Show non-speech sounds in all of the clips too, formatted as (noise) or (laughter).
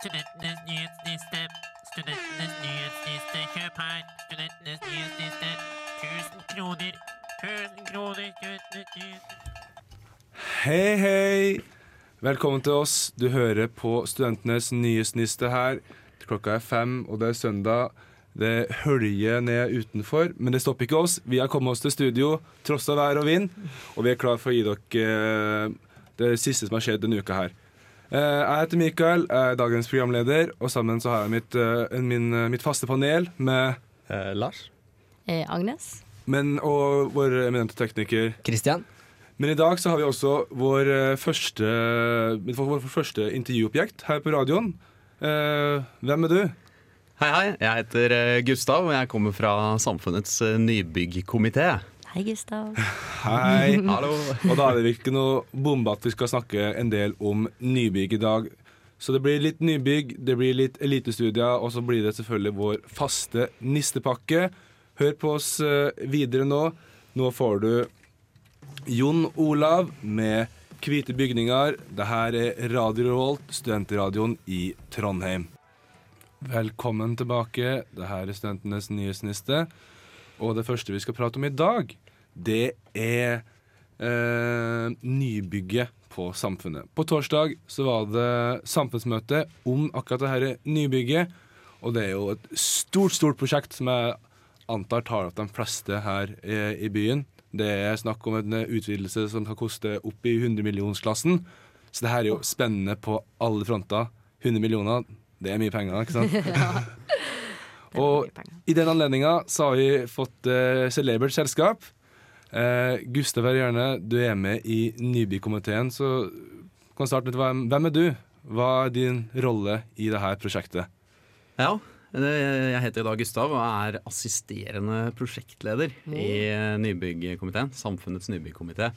Studentenes nyhetsliste. Studentenes nyhetsliste. Kjøp her. Studentenes nyhetsliste. 1000 kroner. 1000 kroner. Studentenes nyhetsliste. Hei, hei! Velkommen til oss. Du hører på Studentenes nyhetsliste her. Klokka er fem, og det er søndag. Det høljer ned utenfor, men det stopper ikke oss. Vi har kommet oss til studio tross av vær og vind, og vi er klar for å gi dere eh, det siste som har skjedd denne uka her. Eh, Jeg heter Mikael, jeg er dagens programleder, og sammen så har jeg mitt, eh, min, mitt faste panel med Eh, Lars? Eh, Agnes? men, og vår eminente tekniker Kristian? Men i dag så har vi også vår eh, første, vår første intervjuobjekt her på radioen. Eh, hvem er du? Hei, hei. Jeg heter eh, Gustav, og jeg kommer fra Samfunnets eh, nybyggkomité. Hei, Gustav. (laughs) Hei. (laughs) Hallo. Og da er det ikke noe bombe at vi skal snakke en del om nybygg i dag. Så det blir litt nybygg, det blir litt elitestudier, og så blir det selvfølgelig vår faste nistepakke. Hør på oss eh, videre nå. Nå får du Jon Olav med Hvite bygninger. Det her er Radio Revolt, studentradioen i Trondheim. Velkommen tilbake. Det her er Studentenes nyhetsniste. Og det første vi skal prate om i dag, det er eh, nybygget på Samfunnet. På torsdag så var det samfunnsmøte om akkurat det her nybygget. Og det er jo et stort, stort prosjekt som jeg antar tar opp de fleste her i, i byen. Det er snakk om en utvidelse som kan koste opp i 100-millionsklassen. Så det her er jo spennende på alle fronter. 100 millioner, det er mye penger, ikke sant? (laughs) Og i den anledninga så har vi fått uh, celebert selskap. Uh, Gustav Herjerne, du er med i Nybykomiteen, så kan du starte med hvem, hvem er du? Hva er din rolle i dette prosjektet? Ja, jeg heter da Gustav og er assisterende prosjektleder i eh, nybyggkomiteen. Samfunnets nybyggkomité.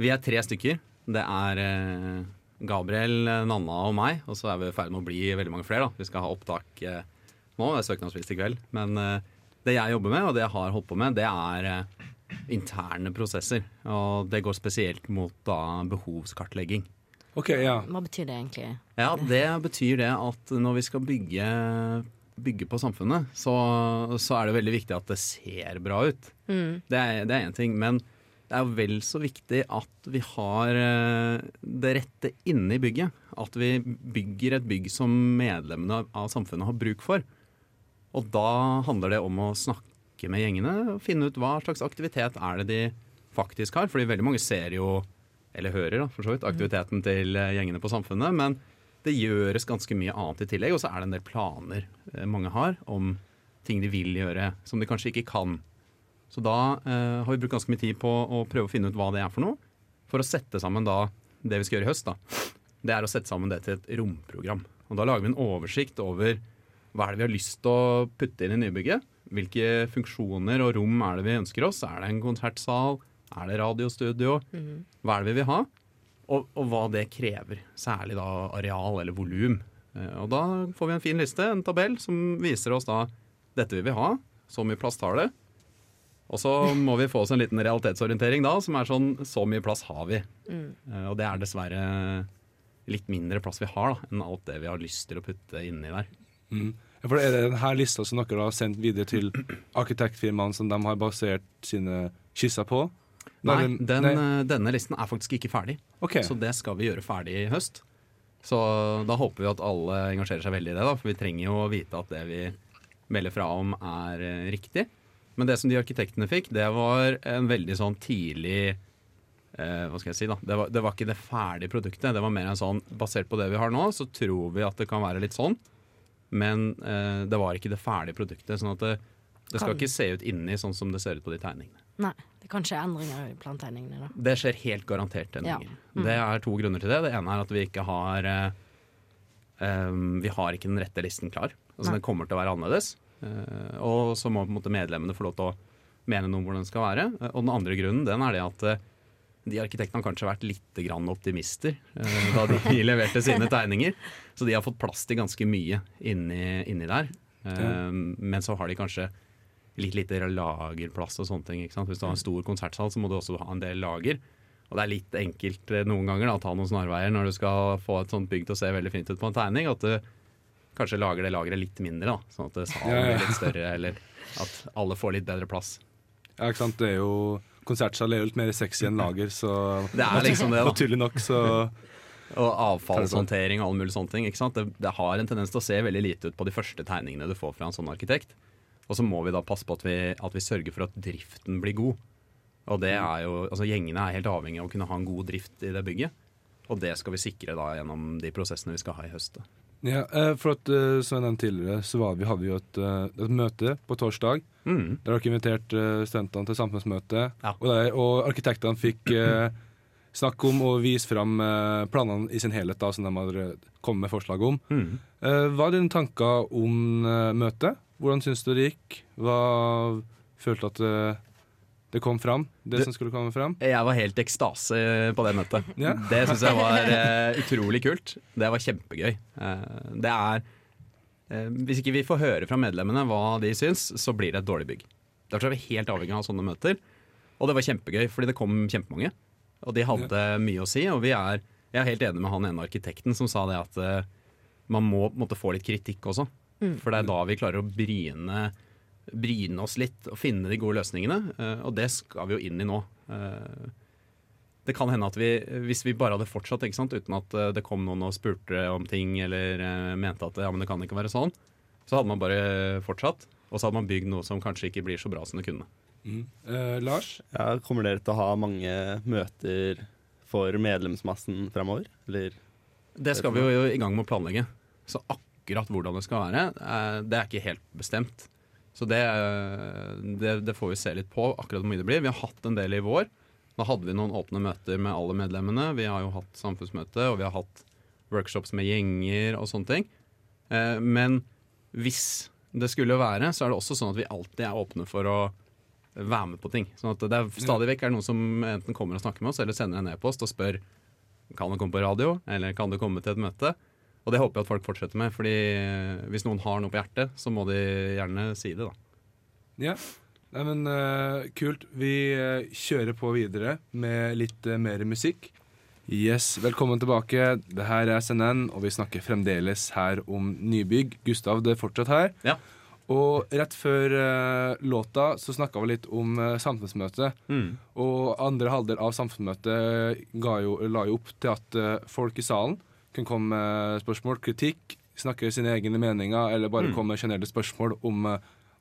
Vi er tre stykker. Det er eh, Gabriel, Nanna og meg. Og så er vi i ferd med å bli veldig mange flere. da. Vi skal ha opptak eh, være søknadsfrist i kveld. Men eh, det jeg jobber med, og det jeg har holdt på med, det er eh, interne prosesser. Og det går spesielt mot da behovskartlegging. OK, ja. Hva betyr det egentlig? Ja, det betyr det at når vi skal bygge, bygge på samfunnet, så, så er det veldig viktig at det ser bra ut. Mm. Det er det én ting. Men det er jo vel så viktig at vi har eh, det rette inne i bygget. At vi bygger et bygg som medlemmene av samfunnet har bruk for. Og da handler det om å snakke med gjengene og finne ut hva slags aktivitet er det de faktisk har. Fordi veldig mange ser jo, eller hører da, for så vidt, aktiviteten til eh, gjengene på samfunnet. Men det gjøres ganske mye annet i tillegg, og så er det en del planer eh, mange har om ting de vil gjøre som de kanskje ikke kan. Så da eh, har vi brukt ganske mye tid på å prøve å finne ut hva det er for noe. For å sette sammen da det vi skal gjøre i høst, da. Det er å sette sammen det til et romprogram. Og da lager vi en oversikt over hva er det vi har lyst til å putte inn i nybygget. Hvilke funksjoner og rom er det vi ønsker oss? Er det en konsertsal? Er det radiostudio? Hva er det vi vil ha? Og, og hva det krever. Særlig da areal eller volum. Eh, Og da får vi en fin liste, en tabell, som viser oss da dette vil vi ha. Så mye plass tar det. Og så (laughs) må vi få oss en liten realitetsorientering da, som er sånn så mye plass har vi. Mm. Og det er dessverre litt mindre plass vi har da, enn alt det vi har lyst til å putte inni der. Mm. For er det denne lista som dere har sendt videre til arkitektfirmaene som de har basert sine skisser på? Nei, den, nei. eh, denne listen er faktisk ikke ferdig, okay. så det skal vi gjøre ferdig i høst. Så da håper vi at alle engasjerer seg veldig i det, da, for vi trenger jo å vite at det vi melder fra om er eh, riktig. Men det som de arkitektene fikk, det var en veldig sånn tidlig eh, Hva skal jeg si, da. Det var, det var ikke det ferdige produktet. Det var mer en sånn Basert på det vi har nå, så tror vi at det kan være litt sånn. Men eh, det var ikke det ferdige produktet. Sånn at det, det skal Kan- ikke se ut inni sånn som det ser ut på de tegningene. Nei, det kan skje endringer i plantegningene, da. Det skjer helt garantert endringer. Det er to grunner til det. Det ene er at vi ikke har eh, um, Vi har ikke den rette listen klar. Altså Den kommer til å være annerledes. Uh, og så må på en måte medlemmene få lov til å mene noe om hvordan den skal være. Uh, og den andre grunnen den er det at eh, de arkitektene har kanskje vært litt grann optimister eh, da de (laughs) leverte sine tegninger. Så de har fått plass til ganske mye inni, inni der. Eh. Men så har de kanskje litt lite lagerplass og sånne ting. Hvis du har en stor konsertsal, så må du også ha en del lager. Og det er litt enkelt eh, noen ganger å ta noen snarveier når du skal få et sånt bygg til å se veldig fint ut på en tegning. At du kanskje lager det lageret litt mindre, da, sånn at salen blir litt større. Eller at alle får litt bedre plass. Ja, ikke sant. Det er jo Konsertsal er jo litt mer sexy enn lager, så Det er liksom det, (laughs) da. Naturlig nok, så Og avfallshåndtering og alle mulige sånne ting. Ikke? Det, det har en tendens til å se veldig lite ut på de første tegningene du får fra en sånn arkitekt. Og så må vi da passe på at vi, at vi sørger for at driften blir god. Og det er jo, altså Gjengene er helt avhengig av å kunne ha en god drift i det bygget. Og det skal vi sikre da gjennom de prosessene vi skal ha i høst. Ja, eh, for at, eh, som jeg nevnte tidligere, så var, vi hadde vi jo et, eh, et møte på torsdag. Mm. Der dere inviterte studentene til samfunnsmøte. Ja. Og, der, og arkitektene fikk eh, snakke om og vise fram eh, planene i sin helhet, da, som de eh, kommet med forslag om. Mm. Eh, hva er dine tanker om møtet? Hvordan syns du det gikk? Hva følte du at det kom fram? Det, du, som skulle komme fram? Jeg var helt i ekstase på det møtet. Ja. (laughs) Det syns jeg var uh, utrolig kult. Det var kjempegøy. Uh, det er uh, Hvis ikke vi får høre fra medlemmene hva de syns, så blir det et dårlig bygg. Derfor er vi helt avhengig av sånne møter. Og det var kjempegøy, fordi det kom kjempemange. Og de hadde mye å si. Og vi er, jeg er helt enig med han ene arkitekten som sa det at man må måtte få litt kritikk også. For det er da vi klarer å bryne, bryne oss litt og finne de gode løsningene. eh, og det skal vi jo inn i nå. Eh, det kan hende at vi, hvis vi bare hadde fortsatt ikke sant, uten at eh, det kom noen og spurte om ting eller mente at ja, men det kan ikke være sånn, så hadde man bare fortsatt. Og så hadde man bygd noe som kanskje ikke blir så bra som det kunne. Eh, Lars? Ja, kommer dere til å ha mange møter for medlemsmassen fremover? Eller Det skal vi jo i gang med å planlegge. Så akkurat hvordan det skal være, det er ikke helt bestemt. Så det, eh, det, det får vi se litt på, akkurat hvor mye det blir. Vi har hatt en del i vår. Da hadde vi noen åpne møter med alle medlemmene. Vi har jo hatt samfunnsmøte, og vi har hatt workshops med gjenger og sånne ting. Eh, Men hvis det skulle være, så er det også sånn at vi alltid er åpne for å være med på ting. Sånn at det er stadig vekk noen som enten kommer og snakker med oss, eller sender en e-post og spør kan du komme på radio, eller kan du komme til et møte. Og det håper jeg at folk fortsetter med, fordi hvis noen har noe på hjertet, så må de gjerne si det, da. Ja. Nei, men uh, kult. Vi eh, kjører på videre med litt uh, mer musikk. Yes, velkommen tilbake. Det her er SNN, og vi snakker fremdeles her om nybygg. Gustav, det er fortsatt her. Ja. Og rett før uh, låta så snakka vi litt om uh, samfunnsmøtet. Og andre halvdel av samfunnsmøtet ga jo, la jo opp til at uh, folk i salen kunne komme med spørsmål, kritikk, snakke sine egne meninger, eller bare komme med generelle spørsmål om uh,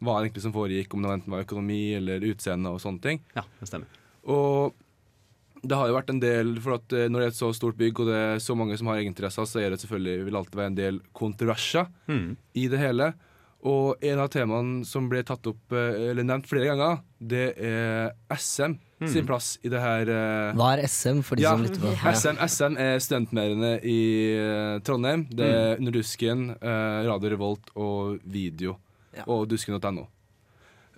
hva egentlig som foregikk, om det enten var økonomi eller utseende og sånne ting. Ja, det stemmer. Og det har jo vært en del, for at eh, når det er et så stort bygg og det er så mange som har egeninteresser, så er det selvfølgelig, vil alltid være en del kontroverser i det hele. Og en av temaene som ble tatt opp, eh, eller nevnt flere ganger, det er SM sin plass i det her Uh, Hva er SM for de ja, som lytter på? SM, SM er studentmediene i uh, Trondheim. Det er Under Dusken, eh, Radio Revolt og Video. Ja. Og dusken.no.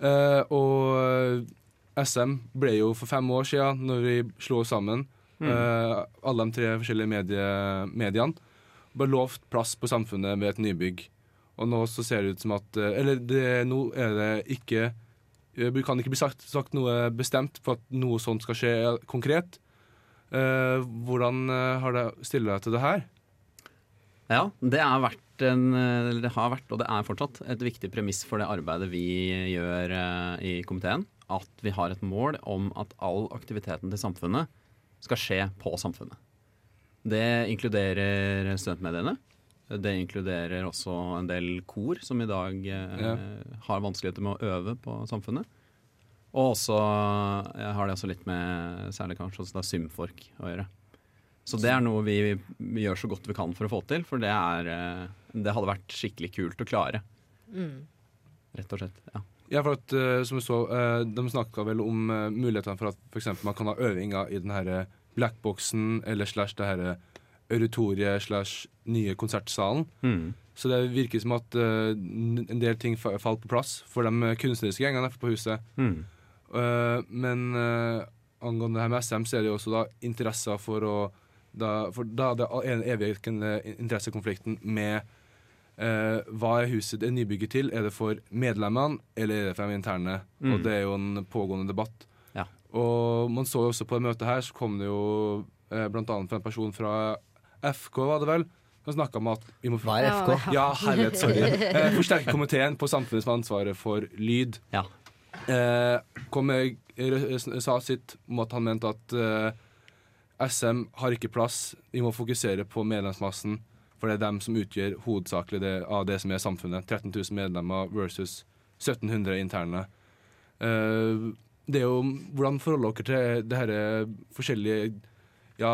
Eh, og SM ble jo for fem år siden, når vi slo oss sammen, eh, alle de tre forskjellige medie, mediene, bare lovt plass på Samfunnet ved et nybygg. Og nå så ser det ut som at Eller det, nå er det ikke Det kan ikke bli sagt, sagt noe bestemt for at noe sånt skal skje konkret. Uh, hvordan eh, har det stiller deg til det her? Ja, det, en, det har vært, og det er fortsatt, et viktig premiss for det arbeidet vi gjør uh, i komiteen. At vi har et mål om at all aktiviteten til samfunnet skal skje på samfunnet. Det inkluderer studentmediene. Det inkluderer også en del kor som i dag eh, Ja. har vanskeligheter med å øve på samfunnet. Og også jeg har det også litt med særlig kanskje også da Symfork å gjøre. Så det er noe vi, vi gjør så godt vi kan for å få til, for det, er, eh, det hadde vært skikkelig kult å klare. Rett og slett. ja. Ja, for at, uh, som du så, uh, De snakka vel om uh, mulighetene for at for eksempel man kan ha øvinger i den her blackboxen eller slash det her auditoriet slash nye konsertsalen. Mm. Så det virker som at uh, en del ting falt på plass for de kunstneriske gjengene på huset. Mm. Uh, men uh, angående det her med SM, så er det jo også da interesser for å da, For da er det en evighetende interessekonflikten med hva er huset det er nybygget til? Er det for medlemmene, eller er det for de interne? Mm. Og det er jo en pågående debatt. Ja. Og man så jo også på det møtet her, så kom det jo blant annet fra en person fra FK, var det vel, som snakka om at vi må Hva er FK? Ja, herlighet, sorry. (laughs) Eh, forsterke komiteen på samfunnet som har ansvaret for lyd. Ja. Eh, kom med, eh, sa sitt om at han mente at eh, SM har ikke plass. Vi må fokusere på medlemsmassen, for det er dem som utgjør hovedsakelig det, av det som er samfunnet. 13 000 medlemmer versus 1700 interne. Eh, det er jo Hvordan forholder dere til det her forskjellige ja,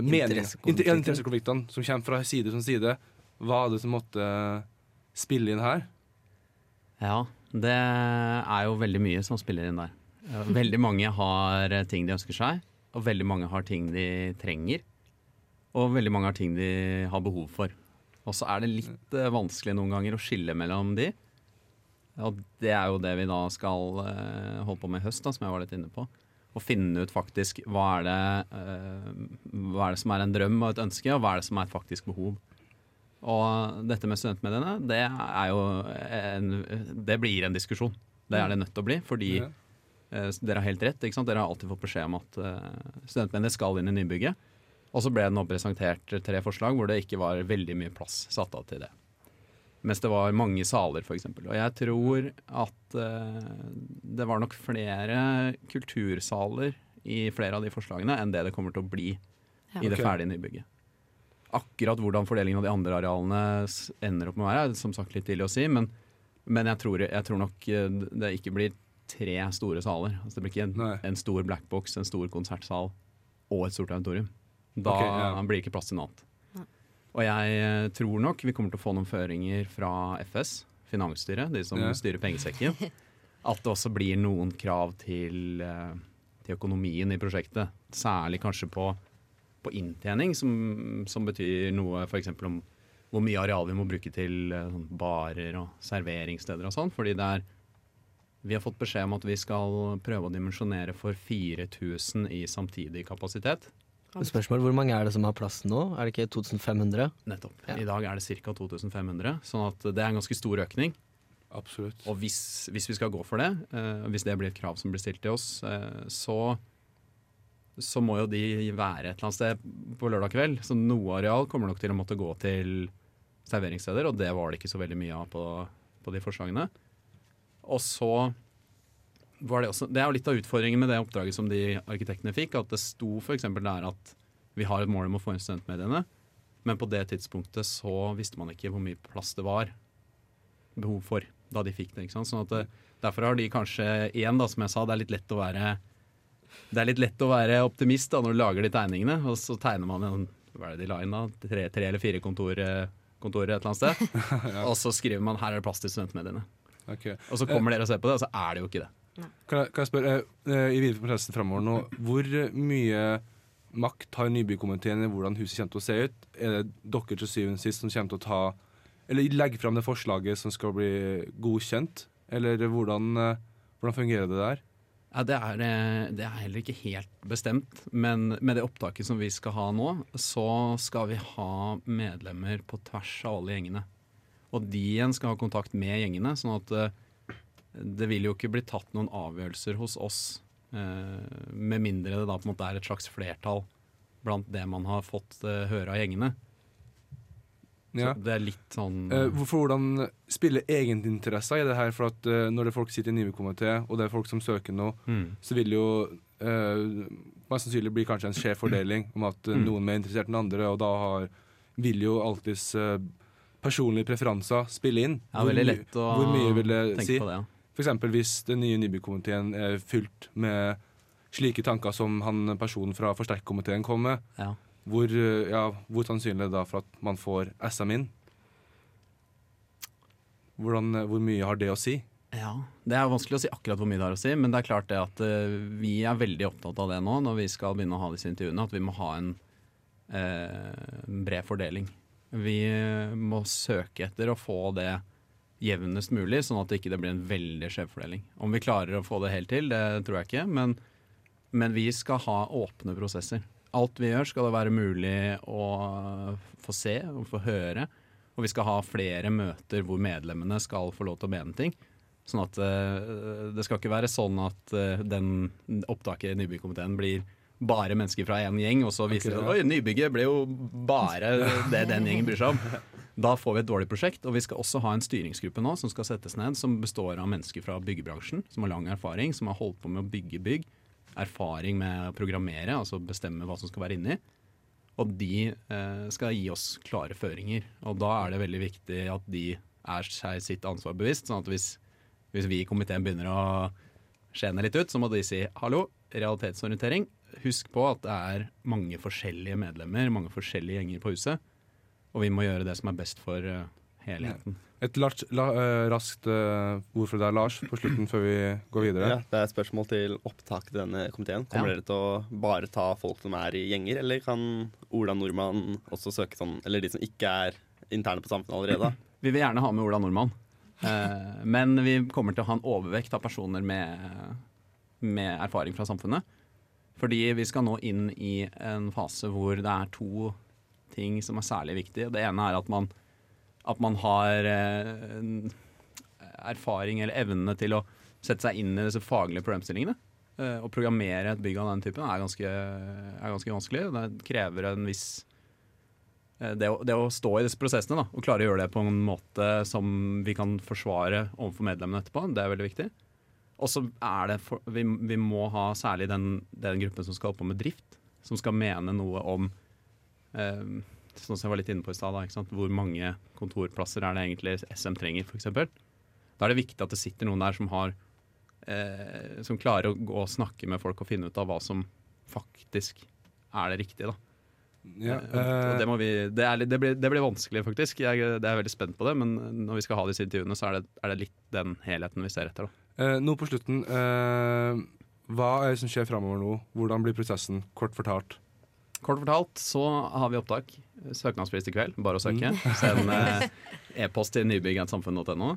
interessekonfliktene. Interessekonfliktene som kommer fra side som side. Hva er det som måtte spille inn her? Ja, det er jo veldig mye som spiller inn der. Veldig mange har eh, ting de ønsker seg, og veldig mange har ting de trenger. Og veldig mange har ting de har behov for. Og så er det litt eh, vanskelig noen ganger å skille mellom de. Og det er jo det vi da skal eh, holde på med i høst, da, som jeg var litt inne på. Å finne ut faktisk hva er, det, eh, hva er det som er en drøm og et ønske, og hva er det som er et faktisk behov. Og dette med studentmediene, det er jo en, Det blir en diskusjon. Det er det nødt til å bli, fordi Ja. eh, dere har helt rett. Dere har alltid fått beskjed om at uh, studentmediene skal inn i nybygget. Og så ble det nå presentert tre forslag hvor det ikke var veldig mye plass satt av til det. Mens det var mange saler, f.eks. Og jeg tror at eh, det var nok flere kultursaler i flere av de forslagene enn det det kommer til å bli Ja. i det ferdige nybygget. Akkurat hvordan fordelingen av de andre arealene ender opp med å være, er som sagt litt tidlig å si, men, men jeg, tror, jeg tror nok eh, det ikke blir tre store saler. Altså det blir ikke en, en stor blackbox, en stor konsertsal og et stort auditorium. Da okay, ja. blir det ikke plass til noe annet. Og jeg eh, tror nok vi kommer til å få noen føringer fra FS, finansstyret, de som Ja. styrer pengesekken, (laughs) at det også blir noen krav til, eh, til økonomien i prosjektet. Særlig kanskje på, på inntjening, som, som betyr noe f.eks. om hvor mye areal vi må bruke til eh, sånn barer og serveringssteder og sånn. Fordi det er Vi har fått beskjed om at vi skal prøve å dimensjonere for 4000 i samtidig kapasitet. Spørsmål hvor mange er det som har plass nå? Er det ikke 2500? Nettopp. Ja. I dag er det ca. 2500, sånn at det er en ganske stor økning. Absolutt. Og hvis, hvis vi skal gå for det, eh, hvis det blir et krav som blir stilt til oss, eh, så, så må jo de være et eller annet sted på lørdag kveld. Så noe areal kommer nok til å måtte gå til serveringssteder, og det var det ikke så veldig mye av på, på de forslagene. Og så det også Det er jo litt av utfordringen med det oppdraget som de arkitektene fikk, at det sto f.eks. der at vi har et mål om å få inn studentmediene, men på det tidspunktet så visste man ikke hvor mye plass det var behov for da de fikk det. Sånn at det, Derfor har de kanskje igjen, da, som jeg sa, det er litt lett å være er lett å være optimist da når du lager de tegningene, og så tegner man en hva er det de la inn da, tre, tre eller fire kontor, eh, kontorer et eller annet sted. (laughs) Og så skriver man her er det plass til studentmediene. Okay. Og så kommer dere og ser på det, og så er det jo ikke det. Kan jeg, kan jeg spørre, eh, eh, i videre prosessen framover nå, hvor mye makt har nybykomiteen i hvordan huset kommer til å se ut? Er det dere til syvende og sist som kommer til å ta Eller legge fram det forslaget som skal bli godkjent? Eller hvordan, eh, hvordan fungerer det der? Ja, det, er, eh, det er heller ikke helt bestemt, men med det opptaket som vi skal ha nå, så skal vi ha medlemmer på tvers av alle gjengene. Og de igjen skal ha kontakt med gjengene, sånn at eh, det vil jo ikke bli tatt noen avgjørelser hos oss, eh, med mindre det da på en måte er et slags flertall blant det man har fått eh, høre av gjengene. Ja. Så det er litt sånn Eh, hvorfor hvordan spiller egeninteresser i det her? For at eh, når det er folk sitter i nybykomité, og det er folk som søker noe, mm. så vil jo eh, mest sannsynlig bli kanskje en skjev fordeling om at Mm. noen er interessert enn andre, og da har, vil jo alltids personlige preferanser spille inn. Ja, hvor, my- lett å hvor mye vil det tenke si? på det. Ja. Eksempel hvis den nye nybykomiteen er fylt med slike tanker som han personen fra forsterkerkomiteen kom med, Ja. hvor, eh, ja, hvor sannsynlig er det da for at man får SM inn? Hvordan, eh, hvor mye har det å si? Ja, Det er vanskelig å si akkurat hvor mye det har å si, men det er klart det at eh, vi er veldig opptatt av det nå når vi skal begynne å ha disse intervjuene, at vi må ha en eh, bred fordeling. Vi må søke etter å få det jevnest mulig, sånn at det ikke blir en veldig skjev fordeling. Om vi klarer å få det helt til, det tror jeg ikke, men, men vi skal ha åpne prosesser. Alt vi gjør skal det være mulig å få se og få høre. Og vi skal ha flere møter hvor medlemmene skal få lov til å mene ting. Sånn at eh, det skal ikke være sånn at eh, den opptaket i Nybykomiteen blir bare mennesker fra én gjeng, og så viser det seg at nybygget ble jo bare det den gjengen bryr seg om. Da får vi et dårlig prosjekt. Og vi skal også ha en styringsgruppe nå som skal settes ned, som består av mennesker fra byggebransjen, som har lang erfaring, som har holdt på med å bygge bygg. Erfaring med å programmere, altså bestemme hva som skal være inni. Og de eh, skal gi oss klare føringer. Og da er det veldig viktig at de er seg sitt ansvar bevisst. Sånn at hvis, hvis vi i komiteen begynner å skjene litt ut, så må de si hallo, realitetsorientering. Husk på at det er mange forskjellige medlemmer, mange forskjellige gjenger på huset. Og vi må gjøre det som er best for uh, helheten. Et large, la, uh, raskt uh, ord fra deg, Lars, på slutten før vi går videre. Ja, det er et spørsmål til opptak til denne komiteen. Kommer Ja. dere til å bare ta folk som er i gjenger, eller kan Ola Nordmann også søke sånn Eller de som ikke er interne på samfunnet allerede? (laughs) Vi vil gjerne ha med Ola Nordmann. Eh, men vi kommer til å ha en overvekt av personer med, med erfaring fra samfunnet. Fordi vi skal nå inn i en fase hvor det er to ting som er særlig viktige. Det ene er at man, at man har eh, erfaring eller evne til å sette seg inn i disse faglige problemstillingene. Eh, Å programmere et bygg av den typen er ganske, er ganske vanskelig. Det krever en viss eh, det å, det å stå i disse prosessene da, og klare å gjøre det på en måte som vi kan forsvare overfor medlemmene etterpå, det er veldig viktig. Og så er det for, vi, vi må ha særlig den, den gruppen som skal holde på med drift, som skal mene noe om eh, Sånn som jeg var litt inne på i stad, hvor mange kontorplasser er det egentlig SM trenger, f.eks. Da er det viktig at det sitter noen der som har eh, Som klarer å gå og snakke med folk og finne ut av hva som faktisk er det riktige. da. Ja, eh, det, må vi, det, er, det, blir, det blir vanskelig, faktisk. Jeg, det er veldig spent på det. Men når vi skal ha disse intervjuene, så er det, er det litt den helheten vi ser etter. Da. Eh, nå på slutten. Uh, hva er det som skjer framover nå? Hvordan blir prosessen? Kort fortalt. Kort fortalt så har vi opptak. Søknadsfrist i kveld. Bare å søke. (laughs) Send eh, e-post til nybygg.samfunn.no.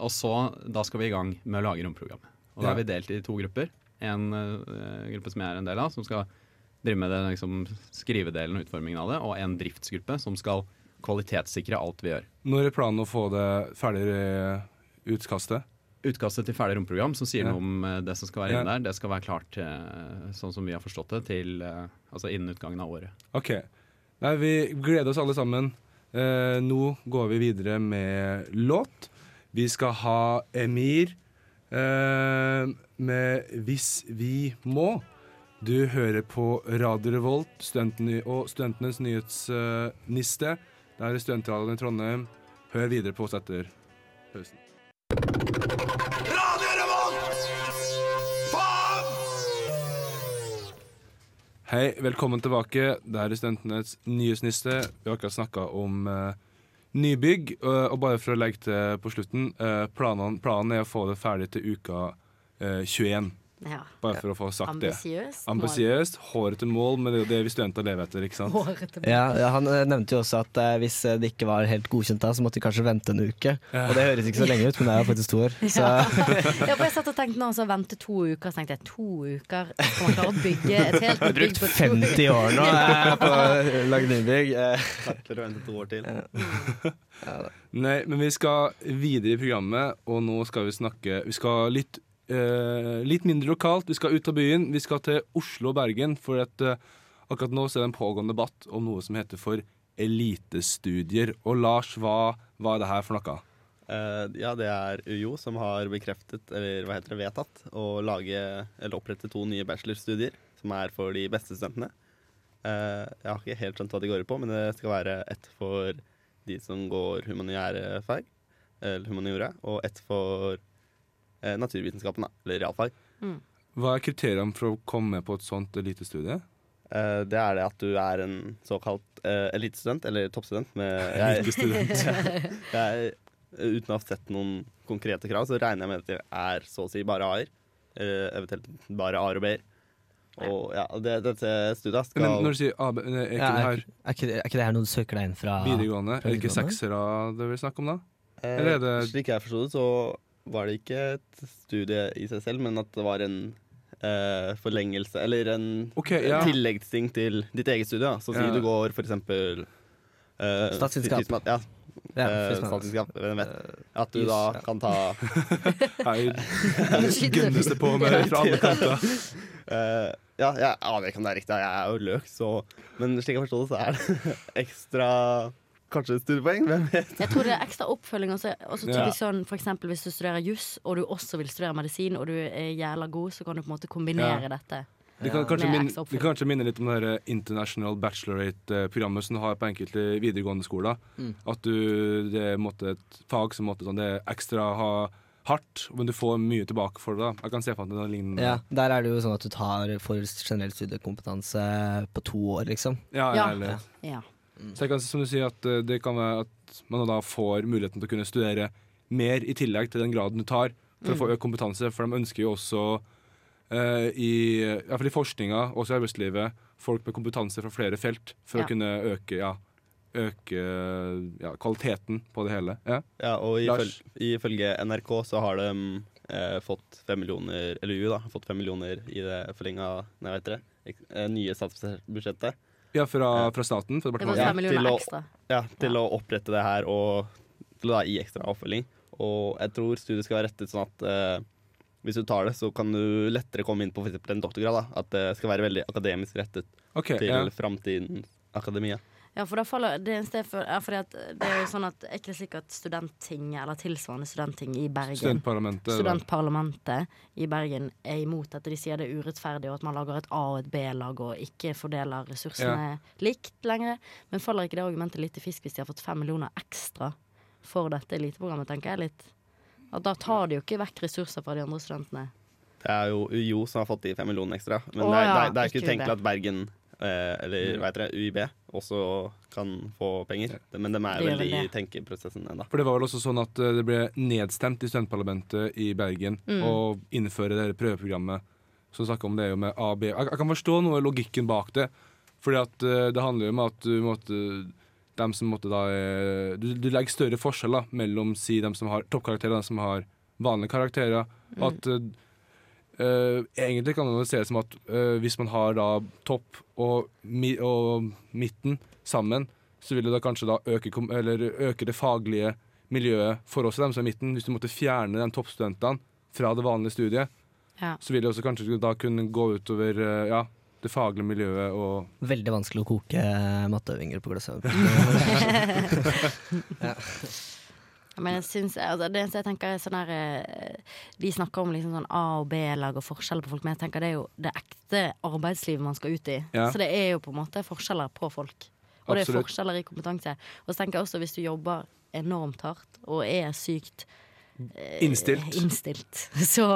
Og så, da skal vi i gang med å lage romprogrammet. Og da er vi delt i to grupper. En gruppe som jeg er en del av, som skal drive med det, liksom, skrivedelen og utformingen av det, og en driftsgruppe som skal kvalitetssikre alt vi gjør. Når er planen å få det ferdig utkastet? Utkastet til ferdig romprogram som sier noe om eh, det som skal være inne der, det skal være klart eh, sånn som vi har forstått det, til eh, altså innen utgangen av året. OK. Nei, vi gleder oss alle sammen. Eh, nå går vi videre med låt. Vi skal ha Emir eh, med 'Hvis vi må'. Du hører på Radio Revolt studentene, og Studentenes nyhetsniste. Det er Studentradioen i Trondheim. Hør videre på oss etter pausen. Hei, velkommen tilbake. Det er Studentenes nyhetsniste. Vi har akkurat snakka om uh, nybygg. uh, og bare for å legge til på slutten, uh, planen, planen er å få det ferdig til uka eh, 21. Ja. Bare for å få sagt det. Ambisiøst. Hårete mål, men det er jo det vi studenter lever etter, ikke sant? Ja, ja, Han eh, nevnte jo også at eh, hvis eh, det ikke var helt godkjent da, så måtte de kanskje vente en uke. Og det høres ikke så lenge ut, men det er jo faktisk to år. (laughs) Så Ja, for jeg satt og tenkte nå, så vente to uker, så tenkte jeg to uker skal man klare å bygge et helt nytt bygg brukt på to 50 år nå eh, (laughs) på å lage nybygg. Eh, Takler å vente to år til. (laughs) Nei, men vi skal videre i programmet, og nå skal vi snakke Vi skal litt, eh, litt mindre lokalt. Vi skal ut av byen. Vi skal til Oslo og Bergen, for at eh, akkurat nå er det en pågående debatt om noe som heter for elitestudier. Og Lars, hva, hva er det her for noe? Eh, ja, det er UiO som har bekreftet, eller hva heter det, vedtatt, å lage, eller opprette to nye bachelorstudier som er for de beste studentene. Eh, jeg har ikke helt skjønt hva de går ut på, men det skal være ett for de som går humaniære fag, eller humaniora, og ett for eh, naturvitenskapen, da, eller realfag. Hva er kriteriene for å komme med på et sånt elitestudie? Eh, det er det at du er en såkalt eh, elitestudent, eller toppstudent. Med, (laughs) jeg, (laughs) jeg, uten å ha sett noen konkrete krav, så regner jeg med at det er så å si bare A-er. eh, eventuelt bare A-er og B-er. Og ja, det, dette studiet skal Men når du sier AB, er ikke ja, det er, er, ikke, er ikke det her noe du søker deg inn fra? videregående? Er det ikke seksere det vi snakker om da? Eh, Eller er det- Slik jeg forsto det, så var det ikke et studie i seg selv, men at det var en eh, forlengelse, eller en okay, ja. tilleggsting til ditt eget studie. Da. Så si Ja. du går for eksempel eh, Statsvitenskap. Ja, Ja, eh, statsvitenskap. At du da ja. kan ta (laughs) (laughs) gunnes det på med fra alle kanter. Uh, Ja, jeg aner ikke om det er riktig, jeg er jo løk, så Men slik jeg forstår det, så er det (laughs) ekstra Kanskje studiepoeng? Hvem vet? Jeg tror det er ekstra oppfølging. Også, også og Ja. sånn, for eksempel hvis du studerer juss, og du også vil studere medisin, og du er jævla god, så kan du på en måte kombinere Ja. dette. Det kan, kanskje minne, det kan kanskje minne litt om det her International Bachelorate-programmet som du har på enkelte videregående skoler. Mm. At du, det er måtte, et fag som måtte, sånn, det er ekstra ha, hardt, men du får mye tilbake for det. da. Jeg kan se for meg noe lignende. Ja, der er det jo sånn at du tar for generell studiekompetanse på to år, liksom. Ja, Ja. ja, Ja. Så jeg kan, som du sier, at eh, det kan være at man da får muligheten til å kunne studere mer i tillegg til den graden du tar, for å få økt kompetanse. For de ønsker jo også eh, i, i hvert fall i forskninga, også i arbeidslivet, folk med kompetanse fra flere felt for Ja. å kunne øke, ja, øke ja, kvaliteten på det hele. Ja. Ja, og ifølge, ifølge NRK så har de eh, fått fem millioner Eller UiO, da. har Fått fem millioner i det forlenga eh, nye statsbudsjettet. Ja, fra, fra staten, fra Det var 5 millioner ekstra. Ja, til Ja. å opprette det her og til å da gi ekstra oppfølging. Og jeg tror studiet skal være rettet sånn at eh, hvis du tar det, så kan du lettere komme inn på f.eks. en doktorgrad. da At det skal være veldig akademisk rettet okay, til ja. framtidens akademia. Ja, for da faller det eneste jeg føler, ja, fordi at det er jo sånn at er ikke sikkert slik at studenttinget, eller tilsvarende studentting i Bergen Studentparlamentet. Studentparlamentet i Bergen er imot dette. De sier det er urettferdig, og at man lager et A- og et B-lag og ikke fordeler ressursene likt lenger. Men faller ikke det argumentet litt i fisk hvis de har fått fem millioner ekstra for dette eliteprogrammet, tenker jeg litt. At da tar de jo ikke vekk ressurser fra de andre studentene. Det er jo UiO som har fått de fem millionene ekstra. Men Å, det, er, det, er, det er ikke ikke utenkelig at Bergen eh, eller hva heter det, UiB også kan få penger. Men de er veldig vel i tenkeprosessen ennå. For det var vel også sånn at eh, det ble nedstemt i studentparlamentet i Bergen Mm. å innføre det prøveprogrammet som snakker om det med A, B. Jeg, jeg kan forstå noe av logikken bak det. Fordi at eh, det handler jo om at du måtte dem som måtte da eh, du, du legger større forskjeller mellom si dem som har toppkarakterer og dem som har vanlige karakterer. Mm. At eh, eh, egentlig kan man se det som at uh, hvis man har da topp og, mi, og midten sammen, så vil det da kanskje da øke, kom- eller øke det faglige miljøet for oss dem som er i midten. Hvis du måtte fjerne de toppstudentene fra det vanlige studiet, Ja. så vil det også kanskje da kunne gå utover uh, ja, det faglige miljøet og Veldig vanskelig å koke matteøvinger på glasset. (laughs) (laughs) Men jeg synes, altså, det eneste jeg tenker er sånn eh, De snakker om liksom sånn A- og B-lag og forskjeller på folk, men jeg tenker det er jo det ekte arbeidslivet man skal ut i. Ja. Så det er jo på en måte forskjeller på folk. Og det er forskjeller i kompetanse. Og så tenker jeg også hvis du jobber enormt hardt og er sykt eh, Innstilt. innstilt, (laughs) så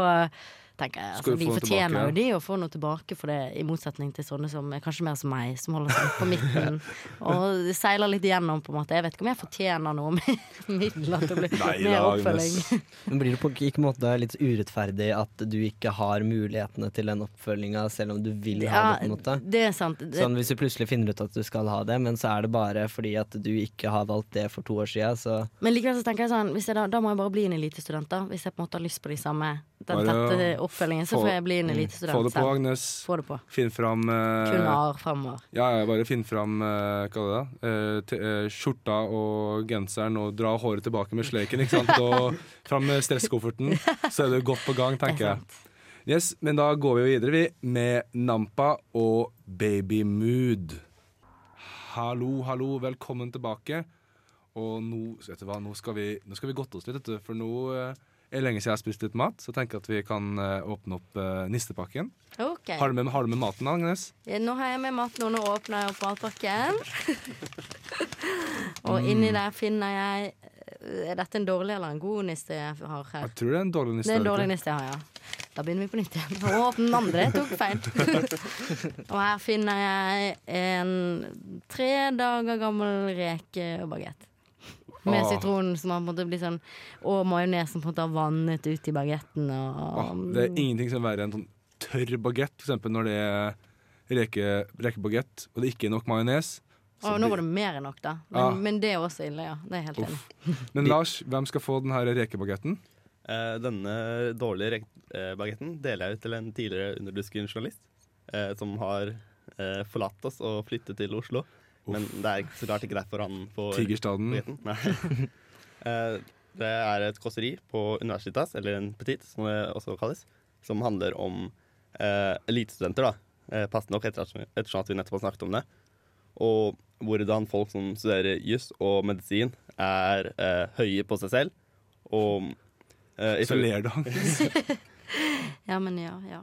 tenker jeg altså, De fortjener tilbake, jo de å få noe tilbake for det, i motsetning til sånne som er kanskje mer som meg, som holder seg på midten (laughs) og seiler litt igjennom, på en måte. Jeg vet ikke om jeg fortjener noe med (laughs) midler til å bli Nei mer da, oppfølging. (laughs) Men blir det på ikke måte litt urettferdig at du ikke har mulighetene til den oppfølginga, selv om du vil ha Ja, det? på en måte? det er sant. Det, Sånn Hvis du plutselig finner ut at du skal ha det, men så er det bare fordi at du ikke har valgt det for to år siden, så Men likevel så tenker jeg sånn hvis jeg da, da må jeg bare bli en elitestudent, da. Hvis jeg på en måte har lyst på de samme den tette tette oppfølgingen, så få- får jeg bli en Få det på. Agnes. Få det på. Finn fram uh, Kun A-er fremover. Ja, ja, bare finn fram uh, hva er det da? uh, eh, skjorta og genseren og dra håret tilbake med sleiken, ikke sant? Og fram med stresskofferten, (laughs) så er du godt på gang, er tenker jeg. Yes, men da går vi jo videre, vi, med Nampa og Baby Mood. Hallo, hallo, velkommen tilbake. Og nå, vet du hva, nå skal vi, nå skal vi godte oss litt, for nå eh, er lenge siden jeg har spist litt mat, så jeg tenker at vi kan eh, åpne opp eh, nistepakken. Okay. Har du med, har du med maten, Agnes? Ja, Nå har jeg med maten, og nå åpner jeg opp matpakken. (laughs) og inni der finner jeg Er dette en dårlig eller en god niste jeg har her? Jeg tror det er en dårlig niste. Det er en dårlig niste jeg har, ja. Da begynner vi på nytt igjen. Å, den andre. Tok feil. (laughs) og her finner jeg en tre dager gammel rekebagett. Med Åh. sitron som har på en måte blitt sånn Og majones som på en måte har vannet ut i bagetten. Og, Åh, det er ingenting som er verre enn sånn tørr bagett, eksempel når det er reke, rekebagett, og det ikke er nok majones. Å, nå var det mer enn nok, da. Men, ja. men det er også ille, ja. Det er helt Uff. enig. (laughs) Men Lars, hvem skal få denne rekebagetten? Eh, denne dårlige rekebagetten deler jeg ut til en tidligere underdusken journalist eh, som har eh, forlatt oss og flyttet til Oslo. Men det er ikke så klart ikke derfor han får Tigerstaden. Nei. (laughs) Eh, det er et kåseri på Universitas, eller en petit, som det også kalles, som handler om eh, elitestudenter, da. Eh, Passende nok, etter at, ettersom at vi nettopp har snakket om det. Og hvordan folk som studerer juss og medisin, er eh, høye på seg selv. Og eh, Så ler du. (laughs) Ja, men ja. ja.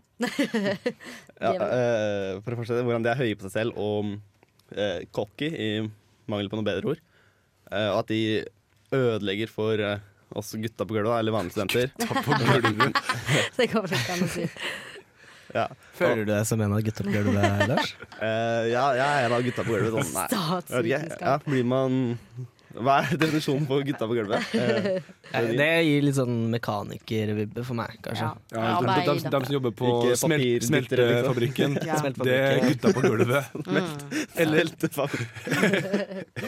Ja, (laughs) eh, for å fortsette, hvordan de er høye på seg selv og eh, cocky, i mangel på noe bedre ord. Eh, og at de ødelegger for eh, oss gutta på gulvet, eller vanlige studenter. På gulvet. (laughs) Det går vel ikke an å si. Ja. Føler du deg som en av gutta på gulvet, Lars? Eh, ja, jeg er en av gutta på gulvet. Sånn, nei. Jeg vet ikke, ja, blir man Hva er definisjonen på gutta på gulvet? (laughs) Eh, Det gir litt sånn mekanikervibbe for meg, kanskje. Ja. Ja, de, de, de, de som jobber på Ikke smelt, papirbittere, liksom. smeltefabrikken, (laughs) Ja. det er gutta på gulvet. (laughs) Mm. Eller,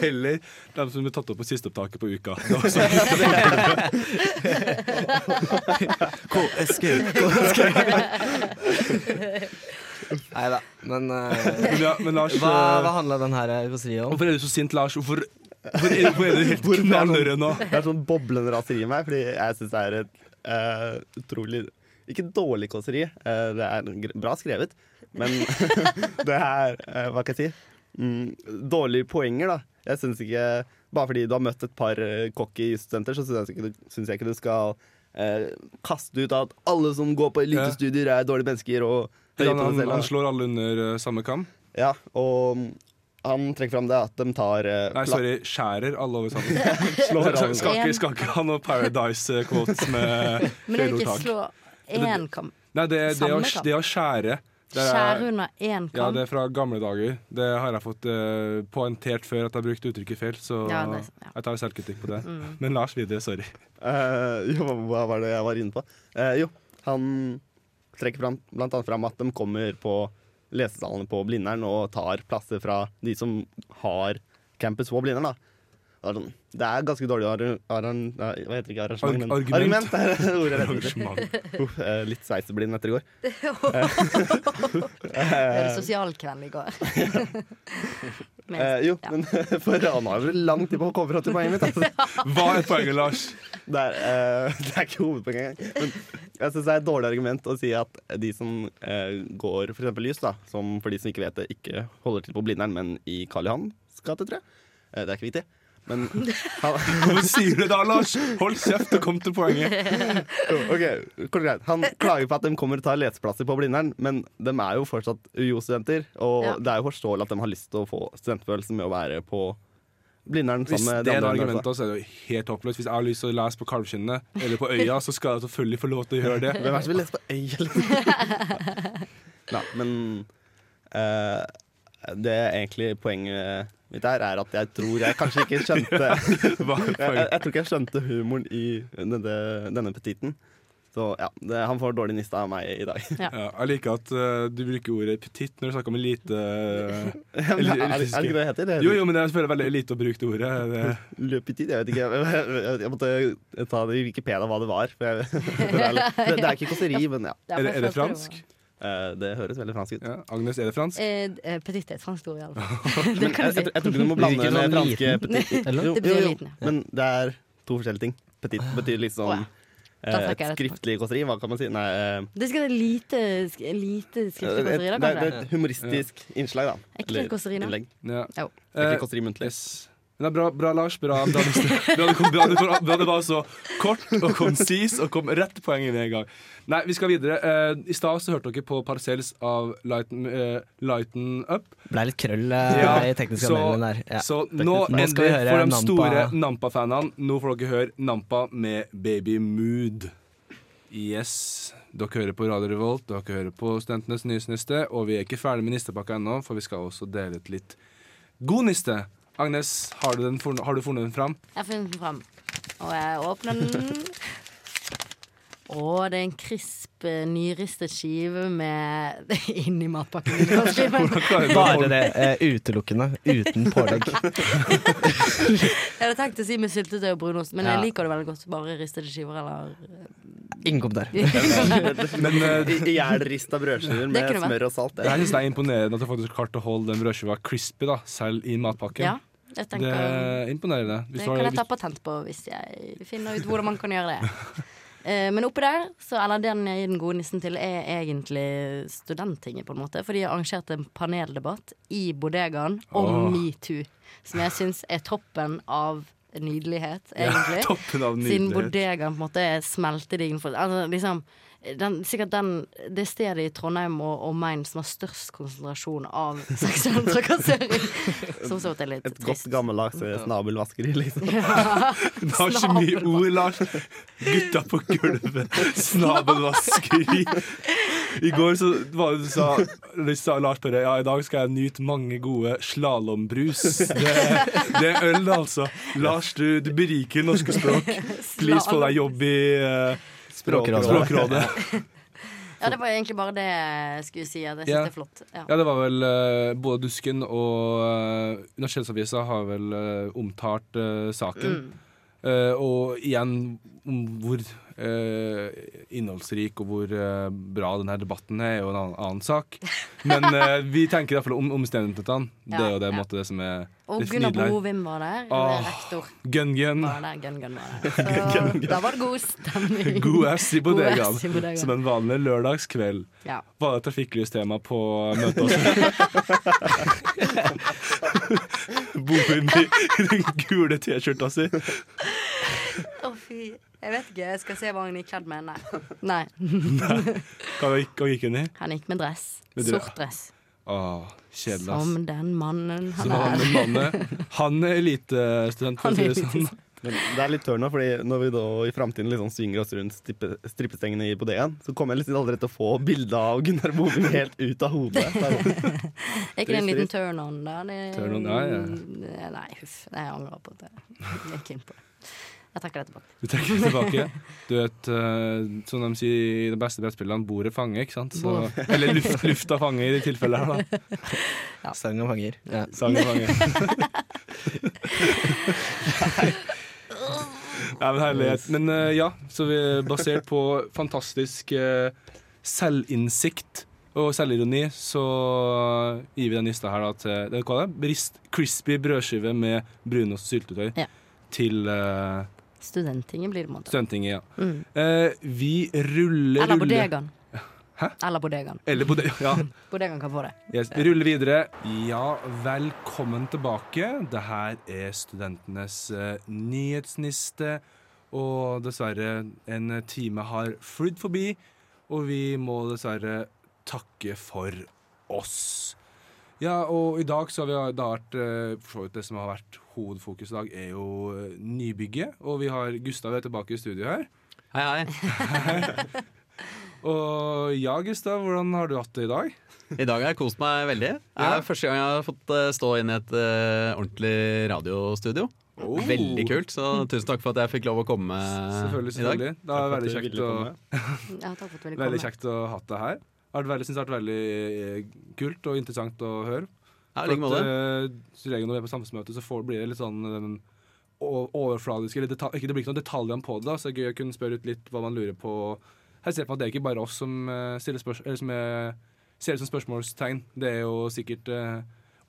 Eller eller de som ble tatt opp på sisteopptaket på uka. Det er også Nei da. Men uh, Men, ja, men Lars, hva, eh, hva handla den her kåseriet om? hvorfor er du så sint, Lars? Hvorfor, hvorfor, er, hvor er du helt er knallrød nå? Det er sånn boblende raseri i meg, fordi jeg syns det er et uh, utrolig Ikke dårlig kåseri, uh, det er bra skrevet, men (laughs) det er uh, Hva kan jeg si? Mm, dårlige poenger, da. Jeg syns ikke Bare fordi du har møtt et par uh, cocky studenter, så syns jeg, synes jeg ikke du skal eh, kaste ut at alle som går på elitestudier, er dårlige mennesker og høye Han, på han, seg selv. han slår alle under samme kam. Ja, og mm, han trekker fram det at de tar uh, Nei, sorry, skjærer alle over sammen. (laughs) slår alle skal, ikke, skal ikke ha noe Paradise-quotes med Men det er ikke slå én kam. Nei, det, det, er å, det å skjære. Det er- Skjære under én Ja, det er fra gamle dager. Det har jeg fått uh, poengtert før at jeg brukte uttrykket feil, så Ja, det ja. jeg tar selvkritikk på det. Mm. Men Lars videre, sorry. Uh, jo, hva var det jeg var inne på? Uh, jo, han trekker fram, blant annet fram at de kommer på lesesalene på Blindern og tar plasser fra de som har campus på Blindern. da. Det er, det ganske dårlig nei, hva heter det ikke arrangement? men Argument. argument er. Eh, litt sveiseblind etter i går. (laughs) Det er det sosialkveld i går. (laughs) Men- Eh, jo, ja. men (laughs) for han har jo lang tid på å komme fram til poenget mitt. Altså. Hva er poenget, Lars? Det er, uh, det er ikke hovedpoenget engang. Men jeg syns det er et dårlig argument å si at de som uh, går f.eks. lys, da, som for de som ikke vet det, ikke holder til på Blindern, men i Karl Johans gate, tror jeg. Eh, det er ikke viktig. Men (laughs) Hvorfor sier du det da, Lars? Hold kjeft og kom til poenget. (laughs) ok, kort og greit. Han klager på at de kommer og tar leseplasser på Blindern, men de er jo fortsatt UiO-studenter, og Ja. det er jo forståelig at de har lyst til å få studentfølelsen med å være på Blindern Hvis sammen med det er det argumentet, så er det jo helt håpløst. Hvis jeg har lyst til å lese på Kalvskinnet eller på Øya, så skal jeg selvfølgelig få lov til å gjøre det. Hvem er det som vil lese på Øya, eller? (laughs) Nei, men uh, det er egentlig poenget mitt her er at jeg tror jeg kanskje ikke skjønte (laughs) jeg, jeg, jeg tror ikke jeg skjønte humoren i denne, denne petitten. Så ja, det, han får dårlig niste av meg i dag. Ja, jeg liker at uh, du bruker ordet petitt når du snakker om elite. (laughs) Uh, er, er det ikke det det heter? Det heter Jo, jo, men det er veldig elite å bruke det ordet. Det, Le petit, jeg vet ikke. Jeg, jeg, jeg måtte ta det i Wikipedia hva det var. For jeg, det, er, det, (laughs) det er ikke kåseri, men ja. er, det, er det fransk? Eh, det høres veldig fransk ut. Ja. Agnes, er det fransk? Eh, eh, Petit er et fransk ord, iallfall. (laughs) Men Det jeg, kan jeg, du jeg tror ikke du må blande med franske petit. (laughs) Eller? Jo, Det betyr jo, jo. Men det er to forskjellige ting. Petit betyr liksom sånn ja. Da eh, et skriftlig kåseri. Hva kan man si? Nei eh, Det skal være lite, sk- lite skriftlig kåseri, det, er et humoristisk innslag, da. Et kåseri, da? Ja. Jo. Ikke kåseri muntlig. yes. Men bra, bra Lars. Bra, bra, bra, det bra, det kom, bra det var så kort og konsis og kom rett til poenget med en gang. Nei, vi skal videre. Eh, I stad så hørte dere på Parcells av Lighten, uh, Lighten Up. Ble litt krøll uh, Ja, i teknisk så- der. Ja. Så nå, Nå skal vi høre for de store Nampa-fanene, nå får dere høre Nampa med Baby Mood. Yes. Dere hører på Radio Revolt, dere hører på Studentenes nyhetsniste, og vi er ikke ferdig med nistepakka ennå, for vi skal også dele ut litt god niste. Agnes, har du, den, har du funnet den fram? Jeg har funnet den fram. Og jeg åpner den. Og det er en krisp, eh, nyristet skive med (laughs) Inni matpakken. Bare det eh, utelukkende. Uten pålegg. Jeg hadde tenkt å si med syltetøy og brunost, men Ja. jeg liker det veldig godt. Bare ristede skiver, eller Ingen kommentar. (laughs) Men uh, I- Ihjelrista brødskiver med smør og salt. jeg synes det er imponerende at du faktisk klarte å holde den brødskiva crispy da, selv i matpakken. Ja, jeg Det er imponerende. Hvis Det har- kan jeg ta patent på hvis jeg finner ut hvordan man kan gjøre det. (laughs) Eh, Men oppi der, så, eller den jeg gir den gode nissen til, er egentlig studenttinget, på en måte. For de har arrangert en paneldebatt i bodegaen om oh. metoo. Som jeg syns er toppen av nydelighet, Ja, (laughs) toppen av Siden nydelighet. bodegaen på en måte er smeltediggen for altså, liksom, den, Sikkert den, det stedet i Trondheim og, og Main som har størst konsentrasjon av (laughs) seksuell trakassering. (laughs) Som så vidt er litt Et godt trist. gammeldags eh, snabelvaskeri, liksom. Det har ikke mye ord, Lars. Gutta på gulvet, snabelvaskeri. I går så var det sa, sa Lars bare Ja, i dag skal jeg nyte mange gode slalåmbrus. Det, det er øl, altså. Lars, du, du beriker norske språk. Please få deg jobb i uh, Språkrådet. Språkrådet. Ja, det var egentlig bare det jeg skulle si. Ja. Det synes det er flott. Ja. Ja, det var vel uh, både Dusken og uh, Universitetsavisa har vel uh, omtalt uh, saken. Mm. Eh, og igjen om hvor eh, innholdsrik og hvor eh, bra denne debatten er, er jo en annen, annen sak. Men eh, (laughs) vi tenker iallfall om omstendighetene. Det er jo det, Ja, ja. måte, det som er Og Gunnar. Bovim var der. Åh. Rektor Gun-gun. (laughs) da var det god stemning. (laughs) God ass i i bodegaen. Som en vanlig lørdagskveld. Ja. Var det trafikklystema på møtet også? Bovim i den gule T-skjorta si. Å. Jeg skal se hva han gikk kledd med. Nei. (laughs) Nei. Hva gikk, hva gikk hun i? Han gikk med dress. Med dress. Sort dress. Åh, kjedelig, ass. Som den mannen han Som er. han mannen, han er elitestudent, for å si det sånn. Men det er litt tørn nå, fordi når vi da i framtiden liksom svinger oss rundt strippe, strippestengene i bodegaen, så kommer jeg liksom aldri til å få bilde av Gunnar Bovin helt ut av hodet. (laughs) Det er- Er ikke det en liten Trist, turn on, da? Det, Turn on, ja, Nei, huff. Jeg angrer på at jeg gikk inn på det. Jeg trekker det tilbake. Du trekker det tilbake. Du vet, uh, som de sier i de beste brettspillene, bordet fanger, ikke sant? Så, eller luft, lufta fanger i de tilfellene her, da. (laughs) Ja. Sangen fanger. Ja. Sangen fanger. (laughs) Ja, men herlighet. Men uh, ja, så vi er basert på fantastisk uh, selvinnsikt og selvironi, så gir vi den lista her da til det er hva det er? Brist, crispy brødskive med brunost og syltetøy Ja. til uh, Studenttinget blir det, på en måte. Studentinget. Ja. Mm. Eh, vi ruller, Eller bodegaen. Hæ? Eller bodegaen. Eller bode (laughs) ja. Bodegaen kan få det. Yes, ruller videre. Ja, velkommen tilbake. Det her er studentenes uh, nyhetsniste. Og dessverre, en time har flydd forbi, og vi må dessverre takke for oss. Ja, og i dag så har vi da vært eh, For så vidt det som har vært hovedfokus i dag, er jo eh, nybygget. Og vi har Gustav er tilbake i studio her. Hei, hei. (laughs) Og ja, Gustav, hvordan har du hatt det i dag? I dag har jeg kost meg veldig. Det Ja. er første gang jeg har fått eh, stå inn i et uh, ordentlig radiostudio. Oh. Veldig kult, så tusen takk for at jeg fikk lov å komme Selvfølgelig, i dag. selvfølgelig. Det er (laughs) veldig kjekt, å, Ja, veldig kjekt å ha det her. Det syns det har vært veldig eh, kult og interessant å høre. Ja, like måte. eh, som regel når vi er på samfunnsmøte, så får, blir det litt sånn um, overfladisk eller detalj, ikke, Det blir ikke noen detaljer på det, da, så det er gøy å kunne spørre ut litt hva man lurer på. Her ser jeg på at det er ikke bare oss som, uh, stiller spørs eller som er, ser det som spørsmålstegn. Det er jo sikkert eh,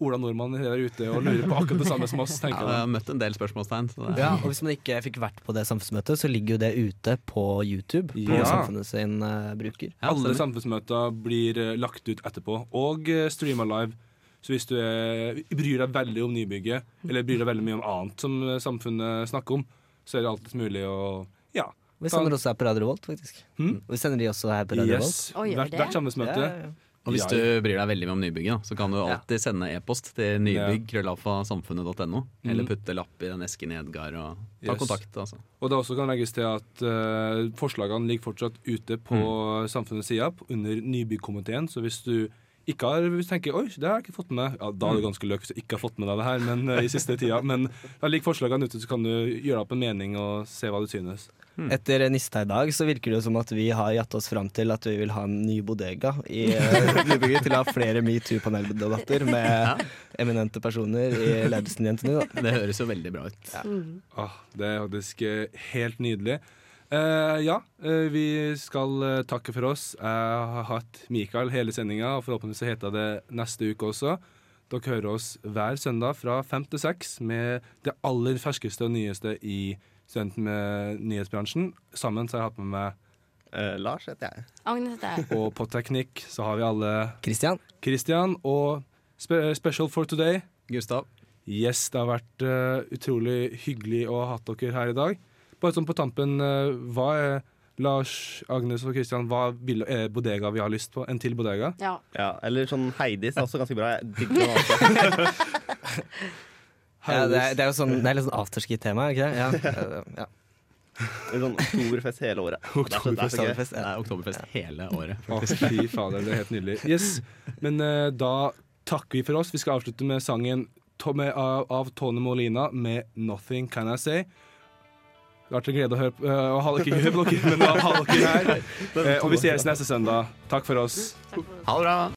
Ola Nordmann der ute og lurer på akkurat det samme som oss, Ja, tenker jeg jeg. har møtt en del spørsmålstegn. Så det, Ja, og Hvis man ikke fikk vært på det samfunnsmøtet, så ligger jo det ute på YouTube. På Ja. Samfunnet sin uh, bruker. Ja, Alle samfunnsmøter blir uh, lagt ut etterpå, og uh, streama live. Så hvis du er, bryr deg veldig om nybygget, eller bryr deg veldig mye om annet som eh, samfunnet snakker om, så er det alltid mulig å Ja. Vi sender også her på Radio Revolt, faktisk. Hmm? Vi sender de også her på Radio Yes. Hvert, det? hvert samfunnsmøte. Ja, ja. Og hvis du bryr deg veldig med om nybygget, så kan du alltid sende e-post til nybygg krøllalfasamfunnet.no, eller Mm. putte lapp i den esken i Edgar og ta Yes. kontakt. Altså. Og det også kan legges til at uh, forslagene ligger fortsatt ute på Mm. samfunnets side under nybyggkomiteen, så hvis du ikke har, hvis du tenker oi, det har jeg ikke fått med ja, da er det ganske løk hvis du ikke har fått med deg det her men, eh, i siste tida. (laughs) Men da lik forslagene ute, så kan du gjøre deg opp en mening og se hva du synes. Etter Nista i dag så virker det jo som at vi har jatt oss fram til at vi vil ha en ny bodega i (laughs) uh, nybygget til å ha flere metoo-paneldebatter med eminente personer i ledelsen i NTNU. Da. Det høres jo veldig bra ut. Åh, det er faktisk eh, helt nydelig. Eh, ja, uh, vi skal uh, takke for oss. Jeg har hatt Mikael hele sendinga, og forhåpentligvis så heter det neste uke også. Dere hører oss hver søndag fra fem til seks med det aller ferskeste og nyeste i Studenten med nyhetsbransjen. Sammen så har jeg hatt med meg, Lars heter jeg. Agnes heter jeg. og på teknikk så har vi alle Christian? Christian og spe special for today. Gustav? Yes, det har vært utrolig hyggelig å ha hatt dere her i dag. Bare sånn på tampen, eh, hva er Lars, Agnes og Kristian, hva vil, er bodega vi har lyst på? En til bodega? Ja. Ja, eller sånn Heidis er også ganske bra. Jeg digger (laughs) den. (laughs) Ja, det, er, det er jo sånn, det er litt sånn afterski-tema, er ikke det? Ja. ja. er sånn Oktoberfest hele året. (laughs) Det er så- det er. Oktoberfest, Det ja. er oktoberfest hele året. faktisk. fy fader, det er helt nydelig. Yes, Men uh, da takker vi for oss. Vi skal avslutte med sangen To- med, av, av Tone Molina med 'Nothing Can I Say'. Det har vært en glede å høre på, å ha dere, ikke men å ha dere her. (laughs) Eh, og vi ses neste søndag. Takk for oss. Ha det bra!